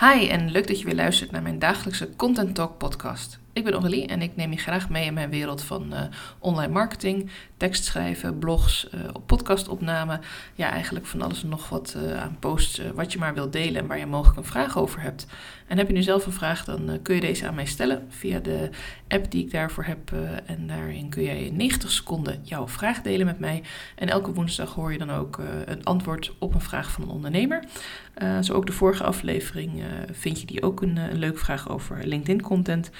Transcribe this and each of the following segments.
Hi en leuk dat je weer luistert naar mijn dagelijkse Content Talk podcast. Ik ben Aurélie en ik neem je graag mee in mijn wereld van uh, online marketing, tekstschrijven, blogs, uh, podcastopname. Ja, eigenlijk van alles en nog wat uh, aan posts, wat je maar wilt delen en waar je mogelijk een vraag over hebt. En heb je nu zelf een vraag, dan kun je deze aan mij stellen via de app die ik daarvoor heb. en daarin kun jij in 90 seconden jouw vraag delen met mij. En elke woensdag hoor je dan ook een antwoord op een vraag van een ondernemer. zo ook de vorige aflevering vind je die ook een, een leuke vraag over LinkedIn content.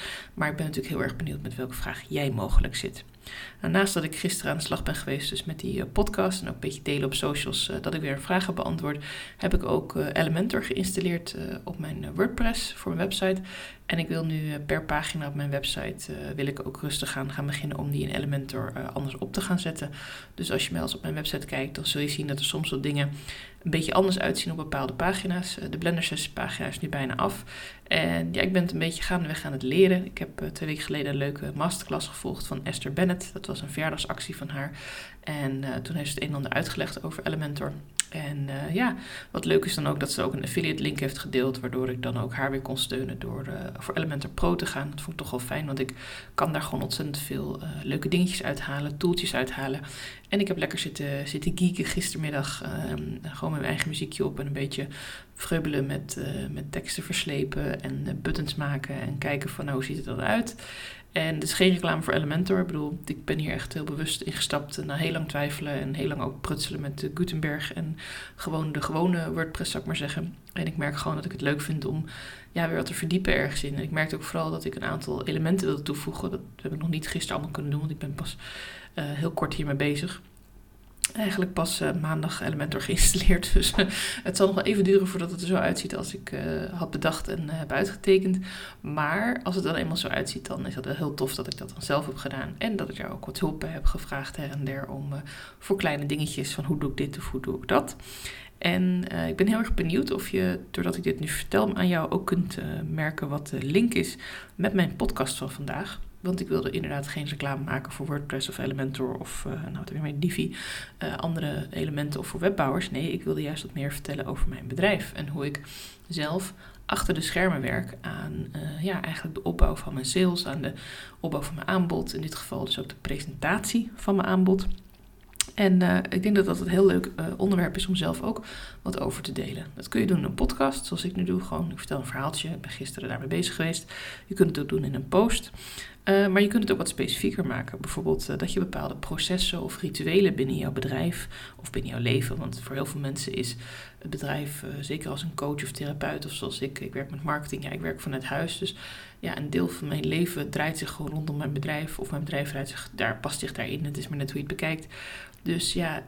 Maar ik ben natuurlijk heel erg benieuwd met welke vraag jij mogelijk zit. Naast dat ik gisteren aan de slag ben geweest dus met die eh, podcast en ook een beetje delen op socials uh, dat ik weer vragen beantwoord, heb ik ook uh, Elementor geïnstalleerd op mijn WordPress voor mijn website. En ik wil nu per pagina op mijn website wil ik ook rustig gaan, gaan beginnen om die in Elementor anders op te gaan zetten. Dus als je mij eens op mijn website kijkt, dan zul je zien dat er soms wat dingen een beetje anders uitzien op bepaalde pagina's. De Blender 6 pagina is nu bijna af. En ja, ik ben het een beetje gaandeweg aan het leren. Ik heb twee weken geleden een leuke masterclass gevolgd van Esther Bennett. Dat was een verjaardagsactie van haar. En uh, toen heeft ze het een en ander uitgelegd over Elementor. En uh, ja, wat leuk is dan ook dat ze ook een affiliate link heeft gedeeld, waardoor ik dan ook haar weer kon steunen door uh, voor Elementor Pro te gaan. Dat vond ik toch wel fijn, want ik kan daar gewoon ontzettend veel leuke dingetjes uithalen, tooltjes uithalen. En ik heb lekker zitten, zitten geeken gistermiddag, ehm, gewoon mijn eigen muziekje op en een beetje vreubelen met, met teksten verslepen en buttons maken en kijken van nou, hoe ziet het eruit. En het is geen reclame voor Elementor. Ik bedoel, ik ben hier echt heel bewust ingestapt na heel lang twijfelen en heel lang ook prutselen met de Gutenberg en gewoon de gewone WordPress, zou ik maar zeggen. En ik merk gewoon dat ik het leuk vind om ja, weer wat te verdiepen ergens in. En ik merkte ook vooral dat ik een aantal elementen wilde toevoegen. Dat heb ik nog niet gisteren allemaal kunnen doen, want ik ben pas uh, heel kort hiermee bezig eigenlijk pas uh, maandag Elementor geïnstalleerd. Dus uh, het zal nog wel even duren voordat het er zo uitziet als ik uh, had bedacht en heb uitgetekend. Maar als het dan eenmaal zo uitziet, dan is het wel heel tof dat ik dat dan zelf heb gedaan. En dat ik jou ook wat hulp heb gevraagd her en der om voor kleine dingetjes van hoe doe ik dit of hoe doe ik dat. En ik ben heel erg benieuwd of je, doordat ik dit nu vertel, aan jou ook kunt merken wat de link is met mijn podcast van vandaag. Want ik wilde inderdaad geen reclame maken voor WordPress of Elementor of uh, nou, weer met Divi, uh, andere elementen of voor webbouwers. Nee, ik wilde juist wat meer vertellen over mijn bedrijf en hoe ik zelf achter de schermen werk aan uh, ja, eigenlijk de opbouw van mijn sales, aan de opbouw van mijn aanbod. In dit geval dus ook de presentatie van mijn aanbod. En ik denk dat dat een heel leuk onderwerp is om zelf ook wat over te delen. Dat kun je doen in een podcast, zoals ik nu doe. Gewoon, ik vertel een verhaaltje. Ik ben gisteren daarmee bezig geweest. Je kunt het ook doen in een post. Uh, maar je kunt het ook wat specifieker maken. Bijvoorbeeld dat je bepaalde processen of rituelen binnen jouw bedrijf of binnen jouw leven. Want voor heel veel mensen is het bedrijf, zeker als een coach of therapeut of zoals ik, ik werk met marketing, ja, ik werk vanuit huis. Dus ja, een deel van mijn leven draait zich gewoon rondom mijn bedrijf. Of mijn bedrijf draait zich, daar, past zich daarin. Het is maar net hoe je het bekijkt. Dus ja,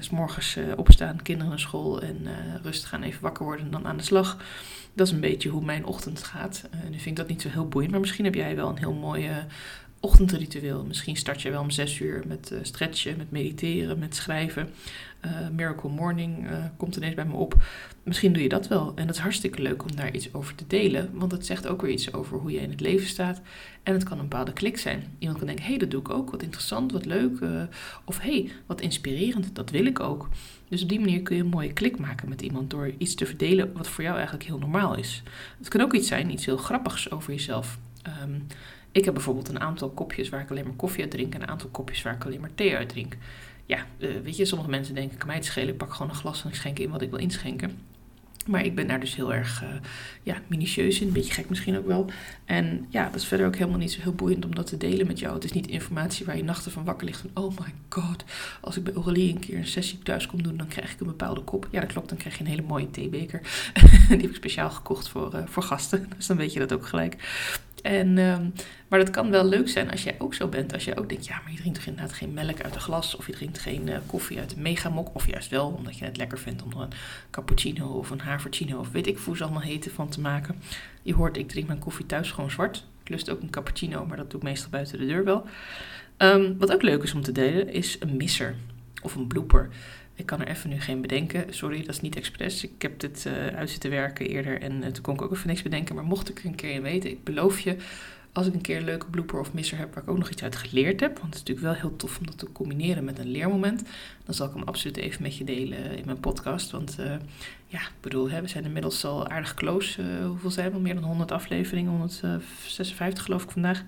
s morgens opstaan, kinderen naar school en rustig gaan even wakker worden en dan aan de slag. Dat is een beetje hoe mijn ochtend gaat. nu vind ik dat niet zo heel boeiend, maar misschien heb jij wel een heel mooi ochtendritueel. Misschien start je wel om zes uur met stretchen, met mediteren, met schrijven. Miracle Morning komt ineens bij me op. Misschien doe je dat wel. En dat is hartstikke leuk om daar iets over te delen. Want het zegt ook weer iets over hoe je in het leven staat. En het kan een bepaalde klik zijn. Iemand kan denken, hé, hey, dat doe ik ook. Wat interessant, wat leuk. Uh, of hé, hey, wat inspirerend, dat wil ik ook. Dus op die manier kun je een mooie klik maken met iemand door iets te verdelen wat voor jou eigenlijk heel normaal is. Het kan ook iets zijn, iets heel grappigs over jezelf. Um, ik heb bijvoorbeeld een aantal kopjes waar ik alleen maar koffie uit drink en een aantal kopjes waar ik alleen maar thee uit drink. Ja, uh, weet je, sommige mensen denken, kan mij het schelen, ik pak gewoon een glas en ik schenk in wat ik wil inschenken. Maar ik ben daar dus heel erg uh, ja, minutieus in, een beetje gek misschien ook wel. En ja, dat is verder ook helemaal niet zo heel boeiend om dat te delen met jou. Het is niet informatie waar je nachten van wakker ligt van... oh my god, als ik bij Aurélie een keer een sessie thuis kom doen... dan krijg ik een bepaalde kop. Ja, dat klopt, dan krijg je een hele mooie theebeker. Die heb ik speciaal gekocht voor, uh, voor gasten. Dus dan weet je dat ook gelijk. En, um, maar dat kan wel leuk zijn als jij ook zo bent. Als je ook denkt, ja, maar je drinkt toch inderdaad geen melk uit een glas. Of je drinkt geen uh, koffie uit een megamok. Of juist wel, omdat je het lekker vindt om er een cappuccino of een havertino of weet ik hoe ze allemaal heten van te maken. Je hoort, ik drink mijn koffie thuis gewoon zwart. Ik lust ook een cappuccino, maar dat doe ik meestal buiten de deur wel. Um, wat ook leuk is om te delen, is een misser of een blooper. Ik kan er even nu geen bedenken. Sorry, dat is niet expres. Ik heb dit uh, uit zitten werken eerder en uh, toen kon ik ook even niks bedenken. Maar mocht ik er een keer in weten, ik beloof je, Als ik een keer een leuke blooper of misser heb waar ik ook nog iets uit geleerd heb, want het is natuurlijk wel heel tof om dat te combineren met een leermoment, dan zal ik hem absoluut even met je delen in mijn podcast. Want ja, ik bedoel, hè, we zijn inmiddels al aardig close. Hoeveel zijn we? Meer dan 100 afleveringen, 156 geloof ik vandaag.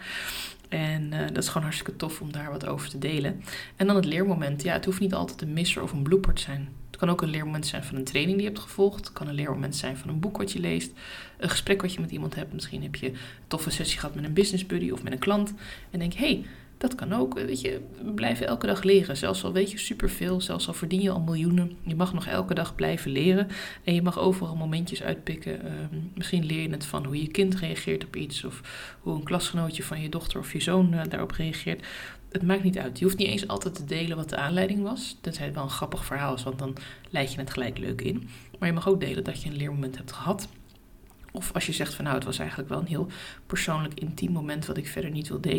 En uh, dat is gewoon hartstikke tof om daar wat over te delen. En dan het leermoment. Ja, het hoeft niet altijd een misser of een blooper te zijn. Het kan ook een leermoment zijn van een training die je hebt gevolgd. Het kan een leermoment zijn van een boek wat je leest. Een gesprek wat je met iemand hebt. Misschien heb je een toffe sessie gehad met een business buddy of met een klant. En denk, hey, dat kan ook. Weet je, we blijven elke dag leren. Zelfs al weet je superveel, zelfs al verdien je al miljoenen. Je mag nog elke dag blijven leren. En je mag overal momentjes uitpikken. Uh, misschien leer je het van hoe je kind reageert op iets. Of hoe een klasgenootje van je dochter of je zoon uh, daarop reageert. Het maakt niet uit. Je hoeft niet eens altijd te delen wat de aanleiding was. Tenzij het wel een grappig verhaal is, want dan leid je het gelijk leuk in. Maar je mag ook delen dat je een leermoment hebt gehad. Of als je zegt van nou, het was eigenlijk wel een heel persoonlijk intiem moment wat ik verder niet wil delen